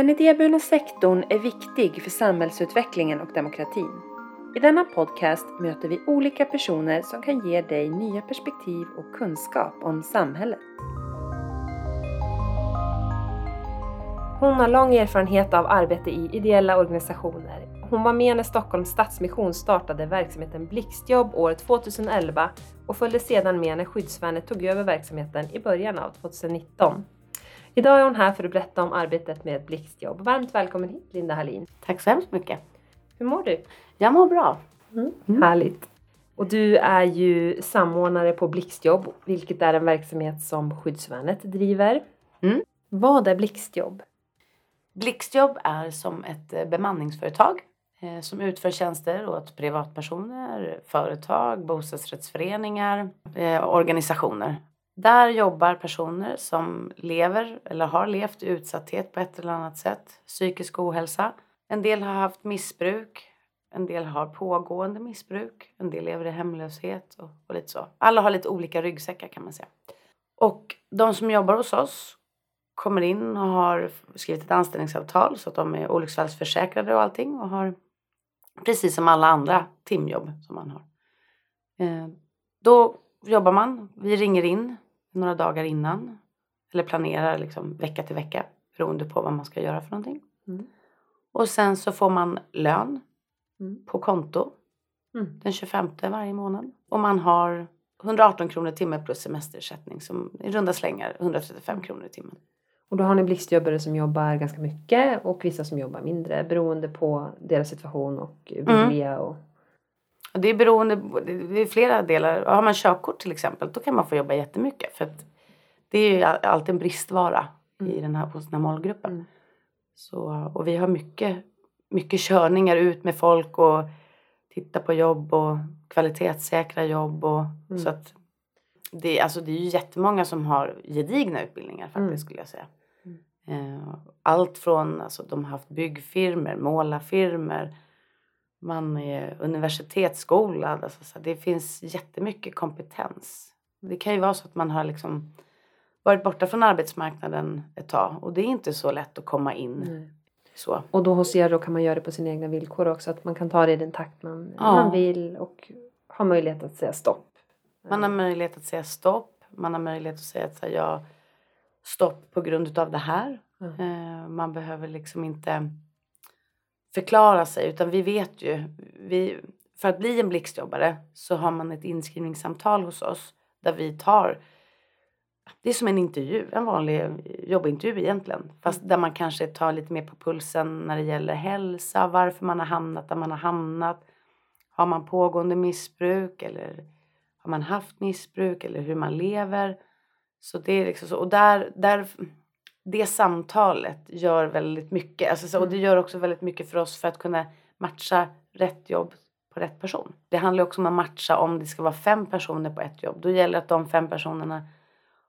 Den idéburna sektorn är viktig för samhällsutvecklingen och demokratin. I denna podcast möter vi olika personer som kan ge dig nya perspektiv och kunskap om samhället. Hon har lång erfarenhet av arbete i ideella organisationer. Hon var med när Stockholms Stadsmission startade verksamheten Blixtjobb år 2011 och följde sedan med när Skyddsvärnet tog över verksamheten i början av 2019. Idag är hon här för att berätta om arbetet med Blixtjobb. Varmt välkommen hit Linda Hallin. Tack så hemskt mycket. Hur mår du? Jag mår bra. Mm. Härligt. Och du är ju samordnare på Blixtjobb, vilket är en verksamhet som Skyddsvärnet driver. Mm. Vad är Blixtjobb? Blixtjobb är som ett eh, bemanningsföretag eh, som utför tjänster åt privatpersoner, företag, bostadsrättsföreningar, eh, organisationer. Där jobbar personer som lever eller har levt i utsatthet på ett eller annat sätt, psykisk ohälsa. En del har haft missbruk, en del har pågående missbruk, en del lever i hemlöshet och, och lite så. Alla har lite olika ryggsäckar kan man säga. Och de som jobbar hos oss kommer in och har skrivit ett anställningsavtal så att de är olycksfallsförsäkrade och allting och har precis som alla andra timjobb som man har. Eh, då jobbar man. Vi ringer in några dagar innan eller planerar liksom vecka till vecka beroende på vad man ska göra för någonting. Mm. Och sen så får man lön Mm. på konto Mm. den 25 varje månad. Och man har 118 kronor i timmen plus semesterersättning som i runda slängar 135 kronor i timmen. Och då har ni blixtjobbare som jobbar ganska mycket och vissa som jobbar mindre beroende på deras situation och vilja. Och... Det är beroende, det är flera delar. Har man körkort till exempel då kan man få jobba jättemycket för det är ju alltid en bristvara i den här, hos den här målgruppen. Mm. Så, och vi har mycket, mycket körningar ut med folk och titta på jobb och kvalitetssäkra jobb. Och, Mm. så att det, alltså det är ju jättemånga som har gedigna utbildningar faktiskt Mm. skulle jag säga. Eh, Allt från, alltså de har haft byggfirmor, målarfirmor, man är universitetsskolad. Alltså, så det finns jättemycket kompetens. Det kan ju vara så att man har liksom varit borta från arbetsmarknaden ett tag och det är inte så lätt att komma in. Nej. Så. Och då hos er då kan man göra det på sina egna villkor också. Att man kan ta det i den takt man, Ja. man vill och ha möjlighet att säga stopp. Man har möjlighet att säga stopp. Man har möjlighet att säga att så här, ja, stopp på grund av det här. Mm. Man behöver liksom inte förklara sig utan vi vet ju. Vi, för att bli en blixtjobbare så har man ett inskrivningssamtal hos oss där vi tar det är som en intervju, en vanlig jobbintervju egentligen. Fast där man kanske tar lite mer på pulsen när det gäller hälsa, varför man har hamnat där man har hamnat. Har man pågående missbruk eller har man haft missbruk eller hur man lever. Så det är liksom så. Och där, där, det samtalet gör väldigt mycket. Alltså så, och det gör också väldigt mycket för oss för att kunna matcha rätt jobb på rätt person. Det handlar också om att matcha om det ska vara fem personer på ett jobb. Då gäller det att de fem personerna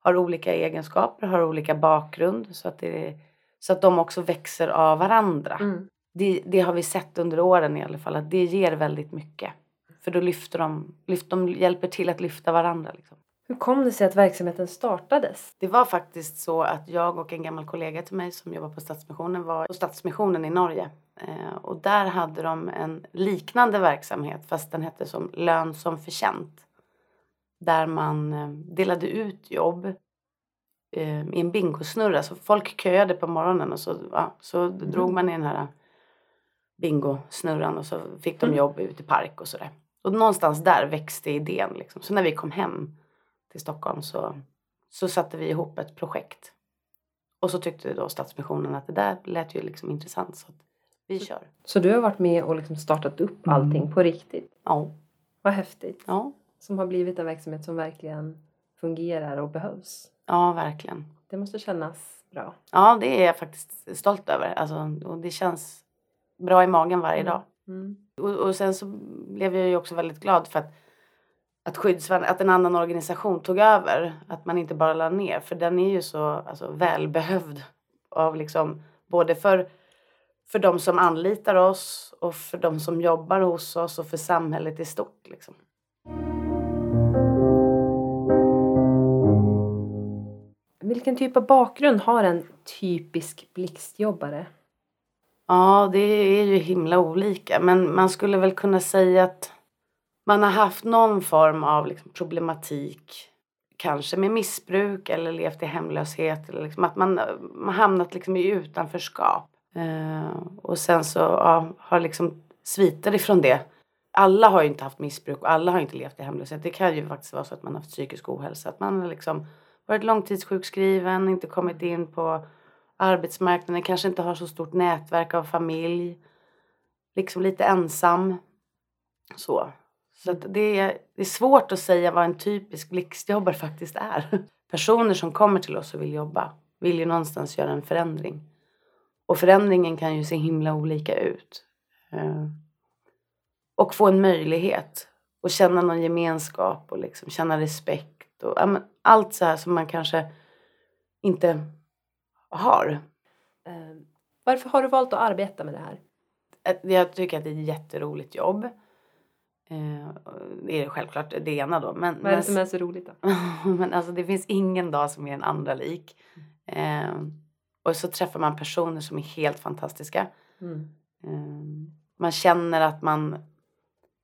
har olika egenskaper, har olika bakgrund. Så att, det, så att de också växer av varandra. Mm. Det, det har vi sett under åren i alla fall. Att det ger väldigt mycket. För då lyfter de, lyft, de hjälper till att lyfta varandra. Liksom. Hur kom det sig att verksamheten startades? Det var faktiskt så att jag och en gammal kollega till mig som jobbar på Stadsmissionen var på Stadsmissionen i Norge. Eh, och där hade de en liknande verksamhet fast den hette som lön som förtjänt. Där man eh, delade ut jobb eh, i en bingosnurra. Så folk köade på morgonen och så, ja, så drog man i den här bingosnurran och så fick de jobb ute i park och sådär. Och någonstans där växte idén. Liksom. Så när vi kom hem till Stockholm så, så satte vi ihop ett projekt. Och så tyckte då Stadsmissionen att det där lät ju liksom intressant så att vi kör. Så du har varit med och liksom startat upp allting på riktigt? Ja, Vad häftigt. ja, Som har blivit en verksamhet som verkligen fungerar och behövs. ja verkligen. Det måste kännas bra. Ja, det är jag faktiskt stolt över. Alltså, och det känns bra i magen varje dag. Mm. Och, och sen så blev jag ju också väldigt glad för att, att skyddsvärn, att en annan organisation tog över. Att man inte bara la ner. För den är ju så alltså, välbehövd. Av liksom, både för, för de som anlitar oss och för de som jobbar hos oss och för samhället i stort. Liksom. Vilken typ av bakgrund har en typisk blixtjobbare? Ja, det är ju himla olika. Men man skulle väl kunna säga att man har haft någon form av liksom problematik. Kanske med missbruk eller levt i hemlöshet. Eller liksom att man har hamnat liksom i utanförskap. Eh, och sen så ja, har liksom sviter ifrån det. Alla har ju inte haft missbruk och alla har inte levt i hemlöshet. Det kan ju faktiskt vara så att man har haft psykisk ohälsa. Att man har liksom varit långtidssjukskriven, inte kommit in på arbetsmarknaden, kanske inte har så stort nätverk av familj. Liksom lite ensam. Så. Så det, är, det är svårt att säga vad en typisk blixtjobbare faktiskt är. Personer som kommer till oss och vill jobba vill ju någonstans göra en förändring. Och förändringen kan ju se himla olika ut. Eh, och få en möjlighet och känna någon gemenskap och liksom känna respekt. Och, allt så här som man kanske inte har. Eh, varför har du valt att arbeta med det här? Jag tycker att det är ett jätteroligt jobb. Eh, det är självklart det ena då. Men, Vad är det som är så roligt då? men alltså det finns ingen dag som är en andra lik. Eh, och så träffar man personer som är helt fantastiska. Mm. Eh, man känner att man...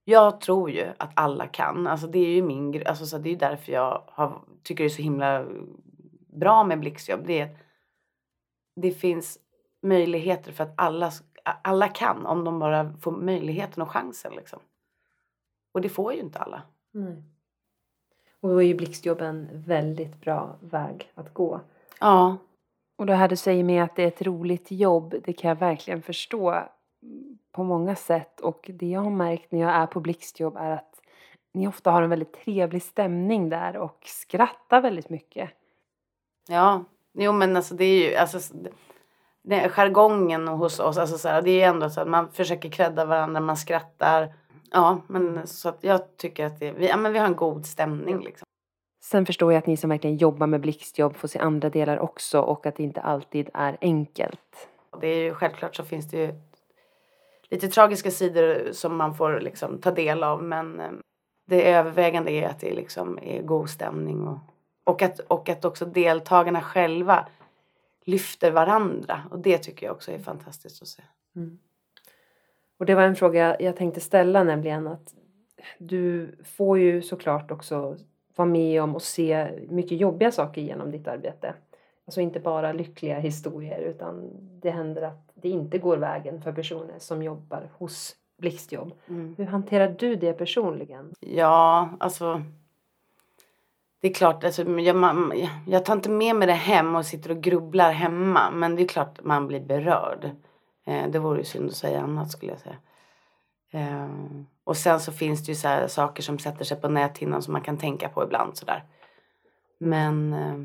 Jag tror ju att alla kan. Alltså det är ju min alltså så Det är därför jag har, tycker det är så himla bra med blixtjobb. Det, är, det finns möjligheter för att alla, alla kan om de bara får möjligheten och chansen. Liksom. Och det får ju inte alla. Nej. Och då är ju blixtjobb en väldigt bra väg att gå. Ja. Och det här du säger med att det är ett roligt jobb, det kan jag verkligen förstå på många sätt. Och det jag har märkt när jag är på blixtjobb är att ni ofta har en väldigt trevlig stämning där och skrattar väldigt mycket. Ja, jo men alltså det är ju, alltså det, jargongen hos oss, alltså så här, det är ju ändå så att man försöker credda varandra, man skrattar. Ja, men så att jag tycker att det, vi, ja, men vi har en god stämning liksom. Sen förstår jag att ni som verkligen jobbar med blixtjobb får se andra delar också och att det inte alltid är enkelt. Det är ju självklart så finns det ju lite tragiska sidor som man får liksom ta del av men eh, det övervägande är att det liksom är god stämning och, och, att, och att också deltagarna själva lyfter varandra och det tycker jag också är fantastiskt att se. Mm. Och det var en fråga jag tänkte ställa nämligen att du får ju såklart också vara med om och se mycket jobbiga saker genom ditt arbete. Alltså inte bara lyckliga historier utan det händer att det inte går vägen för personer som jobbar hos Blixtjobb. Mm. Hur hanterar du det personligen? Ja, alltså det är klart, alltså, jag, jag tar inte med mig det hem och sitter och grubblar hemma. Men det är klart man blir berörd. Eh, det vore ju synd att säga annat skulle jag säga. Eh, och sen så finns det ju så saker som sätter sig på näthinnan som man kan tänka på ibland sådär. Men, eh,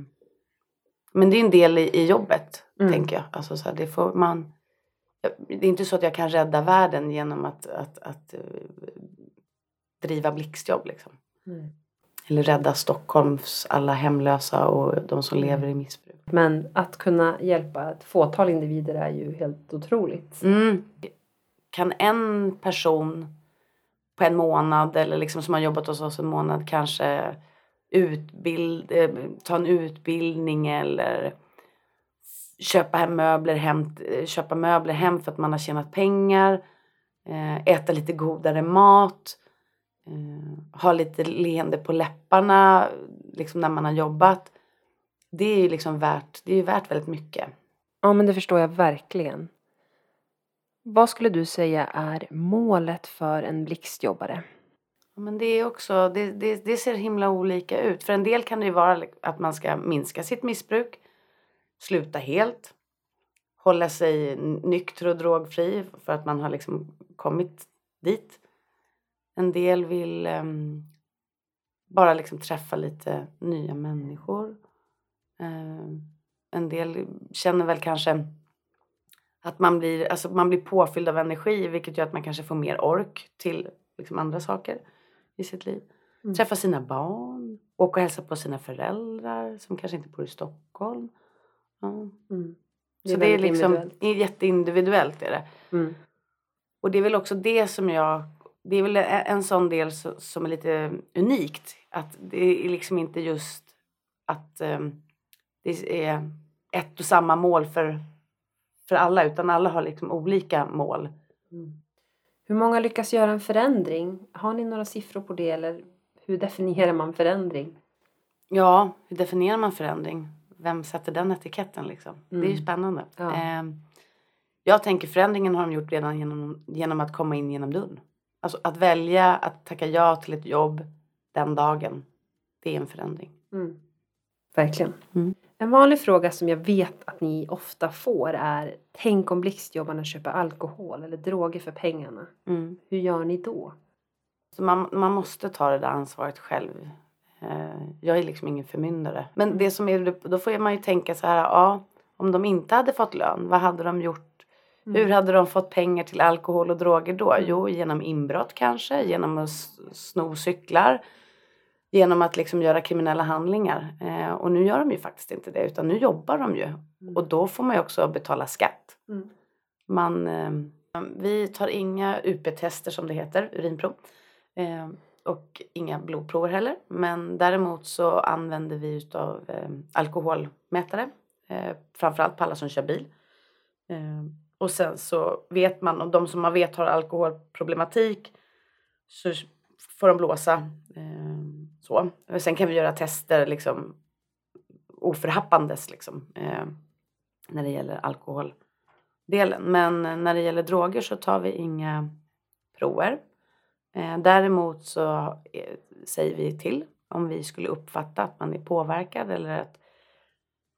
men det är en del i, i jobbet, mm. tänker jag. Alltså så här, det får man... Det är inte så att jag kan rädda världen genom att, att, att driva blixtjobb liksom. Mm. Eller rädda Stockholms alla hemlösa och de som mm. lever i missbruk. Men att kunna hjälpa ett fåtal individer är ju helt otroligt. Mm. Kan en person på en månad eller liksom som har jobbat hos oss en månad kanske utbild, eh, ta en utbildning eller köpa hem möbler hem, eh, köpa möbler hem för att man har tjänat pengar, eh, äta lite godare mat, ha lite leende på läpparna liksom när man har jobbat. Det är ju liksom värt, det är värt väldigt mycket. Ja men det förstår jag verkligen. Vad skulle du säga är målet för en blixtjobbare? Men det, är också, det, det, det, ser himla olika ut. För en del kan det ju vara att man ska minska sitt missbruk, sluta helt, hålla sig nykter och drogfri för att man har liksom kommit dit. En del vill um, bara liksom träffa lite nya människor. Uh, en del känner väl kanske att man blir, alltså man blir påfylld av energi vilket gör att man kanske får mer ork till liksom andra saker i sitt liv. Mm. Träffa sina barn, åka och hälsa på sina föräldrar som kanske inte bor i Stockholm. Ja. Mm. Det Så det är liksom individuellt. jätteindividuellt. Är det. Mm. Och det är väl också det som jag, det är väl en sån del som är lite unikt. Att det är liksom inte just att um, det är ett och samma mål för, för alla utan alla har liksom olika mål. Mm. Hur många lyckas göra en förändring? Har ni några siffror på det eller hur definierar man förändring? Ja, hur definierar man förändring? Vem sätter den etiketten liksom? Mm. Det är ju Mm. spännande. Ja. Eh, jag tänker förändringen har de gjort redan genom, genom att komma in genom dörren. Alltså att välja att tacka ja till ett jobb den dagen. Det är en förändring. Mm. Verkligen. Mm. En vanlig fråga som jag vet att ni ofta får är Tänk om blixtjobbarna köper alkohol eller droger för pengarna. Mm. Hur gör ni då? Så man, man måste ta det där ansvaret själv. Eh, jag är liksom ingen förmyndare. Men det som är, då får man ju tänka så här, ja, om de inte hade fått lön, vad hade de gjort? Mm. Hur hade de fått pengar till alkohol och droger då? Jo, genom inbrott kanske, genom att sno cyklar, genom att liksom göra kriminella handlingar. Eh, och nu gör de ju faktiskt inte det, utan nu jobbar de ju. Mm. Och då får man ju också betala skatt. Mm. Man, eh, vi tar inga UP-tester som det heter, urinprov. Eh, och inga blodprover heller. Men däremot så använder vi utav eh, alkoholmätare. Eh, framförallt på alla som kör bil. Eh, och sen så vet man, om de som man vet har alkoholproblematik så får de blåsa. Eh, så. Och Sen kan vi göra tester liksom oförhappandes liksom. Eh, när det gäller alkoholdelen. Men när det gäller droger så tar vi inga prover. Eh, däremot så eh, säger vi till om vi skulle uppfatta att man är påverkad eller att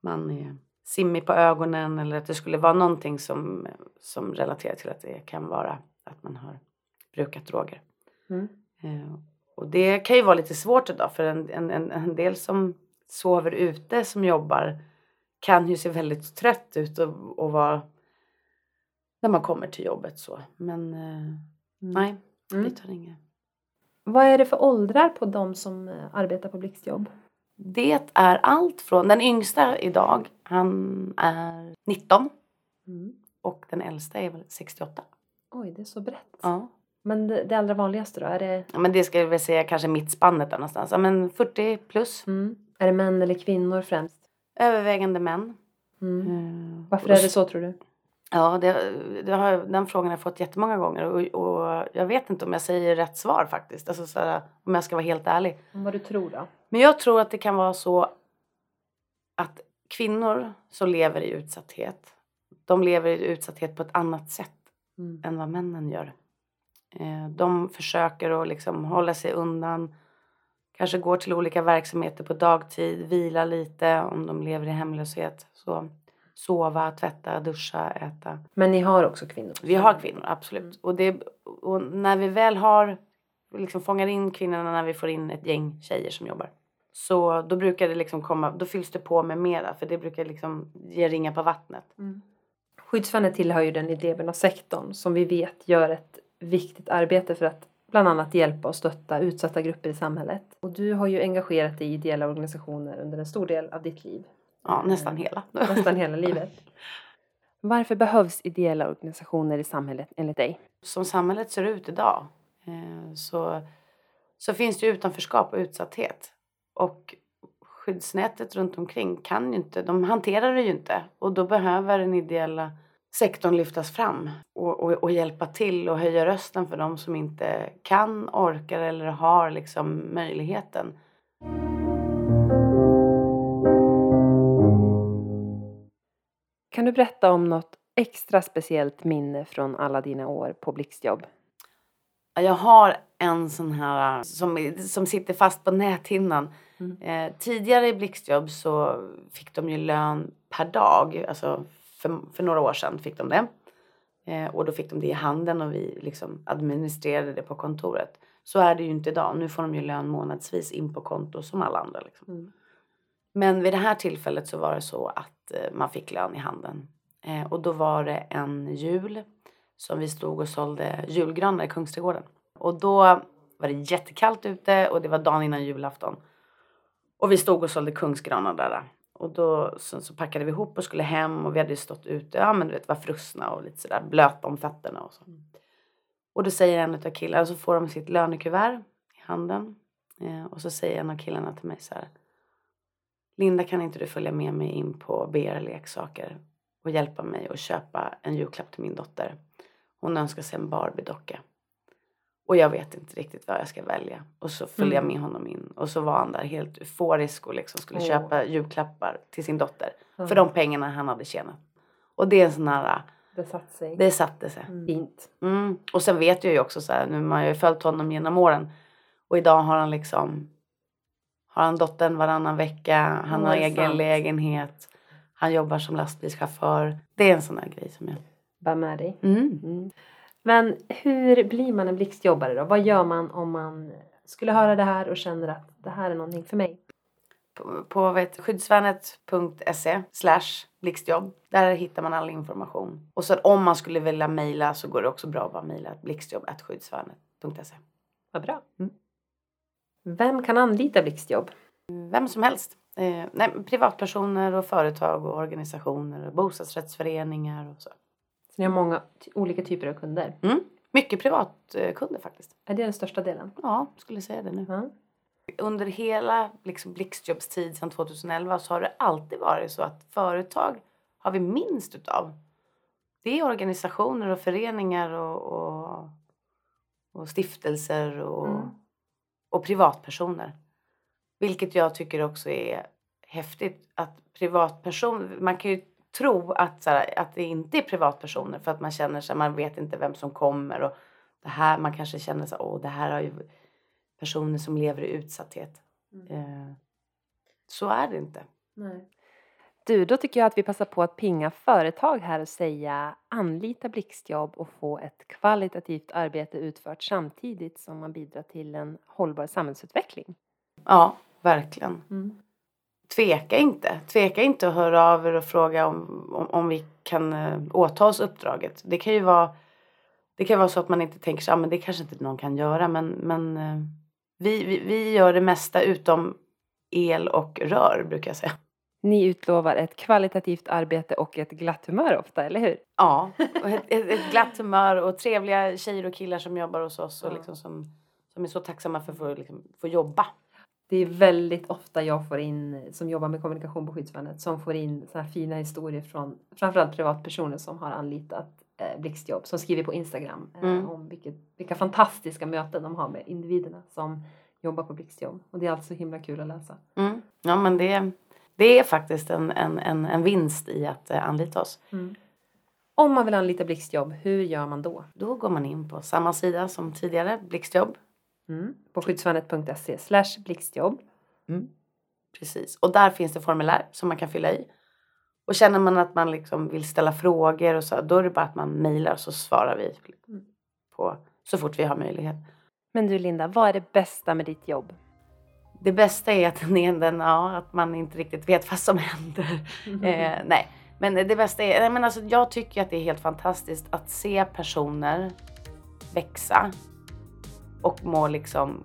man är simmig på ögonen eller att det skulle vara någonting som, som relaterar till att det kan vara att man har brukat droger. Mm. Och det kan ju vara lite svårt idag för en, en, en, del som sover ute som jobbar kan ju se väldigt trött ut och, och vara när man kommer till jobbet så. Men eh, nej, vi Mm. tar inga. Vad är det för åldrar på de som eh, arbetar på blixtjobb? Det är allt från, den yngsta idag, han är 19 Mm. och den äldsta är väl 68. Oj, det är så brett. Ja. Men det, det allra vanligaste då? Är det, Ja, Men det ska jag väl säga kanske mittspannet där någonstans. Ja, men 40 plus. mm. är det män eller kvinnor främst? Övervägande män. Mm. Eh, Varför är det så tror du? Ja, det, det har, den frågan har jag fått jättemånga gånger och, och jag vet inte om jag säger rätt svar faktiskt. Alltså så här, om jag ska vara helt ärlig. Vad du tror då? Men jag tror att det kan vara så att kvinnor som lever i utsatthet, de lever i utsatthet på ett annat sätt Mm. än vad männen gör. Eh, De försöker att liksom hålla sig undan, kanske går till olika verksamheter på dagtid, vila lite om de lever i hemlöshet. Så sova, tvätta, duscha, äta. Men ni har också kvinnor? Vi har kvinnor, absolut. Och, det, och när vi väl har, liksom fångar in kvinnorna när vi får in ett gäng tjejer som jobbar. Så då brukar det liksom komma, då fylls det på med mera för det brukar liksom ge ringa på vattnet. Mm. Skyddsvärnet tillhör ju den idéburna sektorn som vi vet gör ett viktigt arbete för att bland annat hjälpa och stötta utsatta grupper i samhället. Och du har ju engagerat dig i ideella organisationer under en stor del av ditt liv. Ja, nästan hela. Nästan hela livet. Varför behövs ideella organisationer i samhället enligt dig? Som samhället ser ut idag eh, så, så finns det utanförskap och utsatthet. Och skyddsnätet runt omkring kan ju inte, de hanterar det ju inte. Och då behöver den ideella sektorn lyftas fram och, och, och hjälpa till och höja rösten för de som inte kan, orkar eller har liksom möjligheten. Kan du berätta om något extra speciellt minne från alla dina år på blixtjobb? Jag har en sån här som, som sitter fast på näthinnan. Mm. Eh, tidigare i blixtjobb så fick de ju lön per dag. Alltså för, för några år sedan fick de det. Eh, och då fick de det i handen och vi liksom administrerade det på kontoret. Så är det ju inte idag. Nu får de ju lön månadsvis in på konto som alla andra. Liksom. Mm. Men vid det här tillfället så var det så att eh, man fick lön i handen. Eh, och då var det en jul som vi stod och sålde julgranar i Kungsträdgården. Och då var det jättekallt ute och det var dagen innan julafton. Och vi stod och sålde kungsgranar där. Och då så, så packade vi ihop och skulle hem och vi hade ju stått ute, ja men du vet var frusna och lite sådär blöta om fötterna och så. Och då säger en av killarna, så får de sitt lönekuvert i handen. Eh, och så säger en av killarna till mig så här. Linda kan inte du följa med mig in på BR Leksaker och hjälpa mig att köpa en julklapp till min dotter. Hon önskar sig en Barbie-docka. Och jag vet inte riktigt vad jag ska välja. Och så följde jag Mm. med honom in. Och så var han där helt euforisk och liksom skulle Åh. köpa julklappar till sin dotter. Ja. För de pengarna han hade tjänat. Och det är en sån här, Det satt sig. det satte sig. Fint. Mm. Och sen vet jag ju också så här, nu har jag ju följt honom genom åren. Och idag har han liksom, har han dottern varannan vecka, han har egen sant. lägenhet. Han jobbar som lastbilschaufför. Det är en sån här grej som jag... Bär med dig. Men hur blir man en blixtjobbare då? Vad gör man om man skulle höra det här och känner att det här är någonting för mig? På, på skyddsvärnet.se slash blixtjobb. Där hittar man all information. Och så om man skulle vilja mejla så går det också bra att bara mejla blixtjobb.skyddsvärnet.se. Vad bra. Mm. Vem kan anlita blixtjobb? Vem som helst. Eh, nej, privatpersoner och företag och organisationer och bostadsrättsföreningar och så. Så ni har många olika typer av kunder. Mm. Mycket privatkunder faktiskt. Är det den största delen? Ja, skulle säga det nu. Ja. Under hela liksom, Blixtjobbs tid sedan 2011 så har det alltid varit så att företag har vi minst utav. Det är organisationer och föreningar och, och, och stiftelser och, Mm. och privatpersoner. Vilket jag tycker också är häftigt att privatperson, man kan ju tro att, så här, att det inte är privatpersoner för att man känner sig, man vet inte vem som kommer och det här, man kanske känner så åh det här har ju personer som lever i utsatthet. Eh, så är det inte. Nej. Du, då tycker jag att vi passar på att pinga företag här och säga anlita blixtjobb och få ett kvalitativt arbete utfört samtidigt som man bidrar till en hållbar samhällsutveckling. Ja, verkligen. Tveka inte. Tveka inte att höra av er och fråga om, om, om vi kan eh, åta oss uppdraget. Det kan ju vara det kan vara så att man inte tänker så, ah, men det kanske inte någon kan göra men, men eh, vi, vi, vi gör det mesta utom el och rör brukar jag säga. Ni utlovar ett kvalitativt arbete och ett glatt humör ofta, eller hur? Ja, ett, ett, glatt humör och trevliga tjejer och killar som jobbar hos oss och liksom som, som är så tacksamma för att få, liksom, få jobba. Det är väldigt ofta jag får in, som jobbar med kommunikation på Skyddsvärnet, som får in såna här fina historier från framförallt privatpersoner som har anlitat eh, blixtjobb, som skriver på Instagram eh, Mm. om vilket, vilka fantastiska möten de har med individerna som jobbar på blixtjobb. Och det är alltså himla kul att läsa. Mm. Ja men det, det är faktiskt en, en, en, en vinst i att eh, anlita oss. Om man vill anlita blixtjobb, hur gör man då? Då går man in på samma sida som tidigare, Blixtjobb. Mm. På skyddsvärnet.se slash blixtjobb. Precis. Och där finns det formulär som man kan fylla i. Och känner man att man liksom vill ställa frågor och så, då är det bara att man mejlar så svarar vi Mm. på så fort vi har möjlighet. Men du Linda, vad är det bästa med ditt jobb? Det bästa är att, den den, ja, att man inte riktigt vet vad som händer. Eh, nej, men det bästa är, nej, men alltså, jag tycker att det är helt fantastiskt att se personer växa och må, liksom,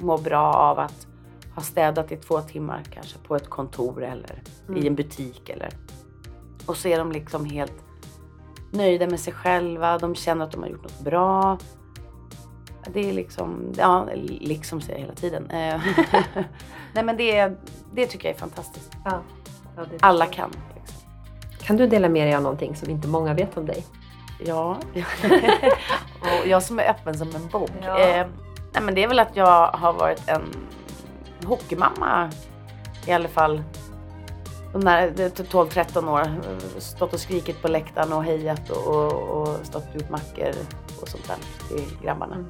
må bra av att ha städat i två timmar kanske på ett kontor eller i en butik eller och så är de liksom helt nöjda med sig själva, de känner att de har gjort något bra. Det är liksom, ja liksom säger jag hela tiden. Eh, Nej men det, det tycker jag är fantastiskt. Ja. Ja, Alla kan. Liksom. Kan du dela med dig av någonting som inte många vet om dig? Ja. och jag som är öppen som en bok. Ja. Eh, nej men det är väl att jag har varit en hockeymamma i alla fall. Där 12-13 år. Stått och skrikit på läktaren och hejat och, och, och stått och gjort mackor och sånt där till grabbarna. Mm.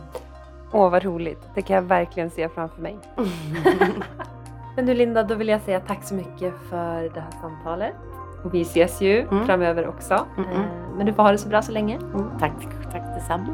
Åh, vad roligt. Det kan jag verkligen se framför mig. Men du Linda, då vill jag säga tack så mycket för det här samtalet. Och vi ses ju Mm. framöver också. Mm, mm. Men du får ha det så bra så länge. Mm, tack, tack detsamma.